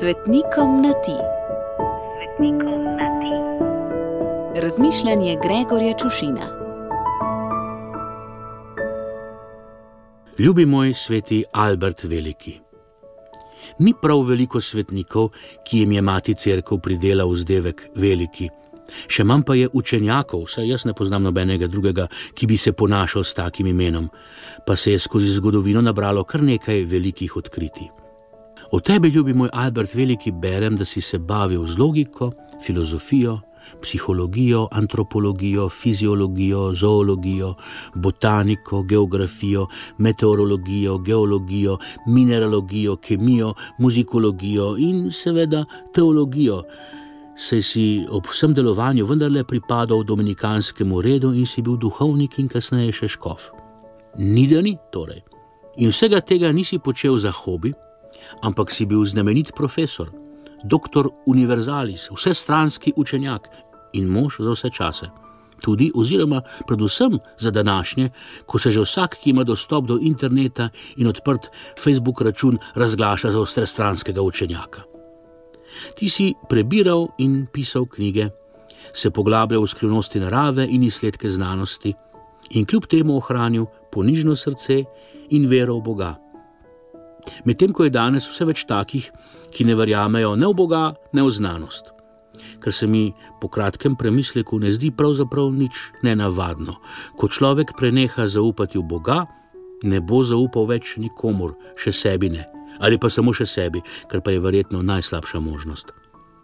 Svetnikom na ti. Svetnikom na ti. Razmišljanje Gregorja Čušina. Ljubi moj sveti Albert Veliki. Ni prav veliko svetnikov, ki jim je mati crkva pridela vzdevek veliki. Še manj pa je učenjakov, saj jaz ne poznam nobenega drugega, ki bi se ponašal s takim imenom, pa se je skozi zgodovino nabralo kar nekaj velikih odkritij. O tebi, ljubi moj Albert Veliki, berem, da si se bavil z logiko, filozofijo, psihologijo, antropologijo, fiziologijo, zoologijo, botaniko, geografijo, meteorologijo, geologijo, mineralogijo, kemijo, muzikologijo in seveda teologijo. Saj si ob vsem delovanju vendarle pripadal dominikanskemu redu in si bil duhovnik in kasneje še škof. Ni da ni torej. In vsega tega nisi počel za hobi, ampak si bil znamenit profesor, doktor univerzalis, vsestranski učenjak in mož za vse čase. Tudi, oziroma predvsem za današnje, ko se že vsak, ki ima dostop do interneta in odprt Facebook račun, razglaša za vsestranskega učenjaka. Ti si prebiral in pisal knjige, se poglabljal v skrivnosti narave in izsledke znanosti, in kljub temu ohranil ponižno srce in vero v Boga. Medtem ko je danes vse več takih, ki ne verjamejo ne v Boga, ne v znanost. Kar se mi po kratkem premisleku ne zdi pravzaprav nič nenavadno. Ko človek preneha zaupati v Boga, ne bo zaupal več nikomur, še sebi ne, ali pa samo še sebi, kar pa je verjetno najslabša možnost.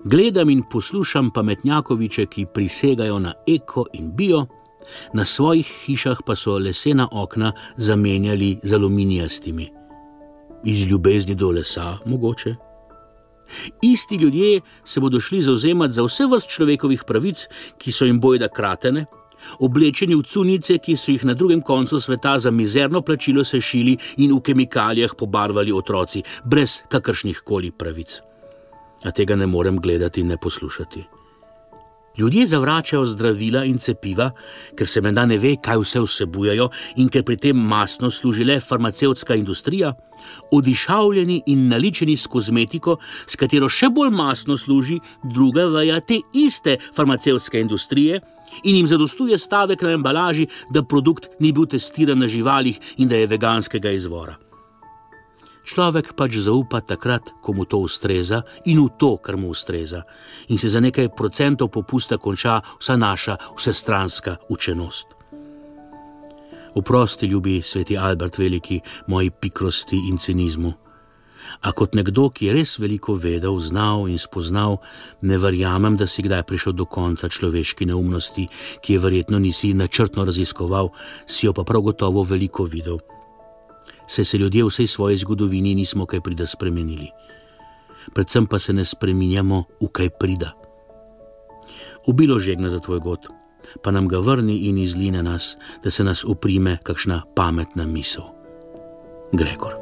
Gledam in poslušam pametnjakoviče, ki prisegajo na eko in bio, na svojih hišah pa so lesena okna zamenjali z aluminijastimi. Iz ljubezni do lesa, mogoče. Isti ljudje se bodo šli zauzemati za vse vrst človekovih pravic, ki so jim bojda kratene, oblečeni v cunice, ki so jih na drugem koncu sveta za mizerno plačilo sešili in v kemikalijah pobarvali otroci, brez kakršnih koli pravic. A tega ne morem gledati in ne poslušati. Ljudje zavračajo zdravila in cepiva, ker se menda ne ve, kaj vse vsebujejo in ker pri tem masno služi le farmacevtska industrija, odišavljeni in naličeni s kozmetiko, s katero še bolj masno služi druga veja te iste farmacevtske industrije. In jim zadostuje stavek na embalaži, da produkt ni bil testiran na živalih in da je veganskega izvora. Človek pač zaupa takrat, ko mu to ustreza in v to, kar mu ustreza, in se za nekaj procentov popusta konča vsa naša vsestranska učenost. Oprosti, ljubi sveti Albert Veliki, moji pikrosti in cinizmu. A kot nekdo, ki je res veliko vedel, znal in spoznal, ne verjamem, da si kdaj prišel do konca človeški neumnosti, ki je verjetno nisi načrtno raziskoval, si jo pa prav gotovo veliko videl saj se ljudje v vsej svoji zgodovini nismo kaj prida spremenili. Predvsem pa se ne spreminjamo v kaj prida. Ubilo žegna za tvoj god, pa nam ga vrni in izline nas, da se nas uprime kakšna pametna misel. Gregor.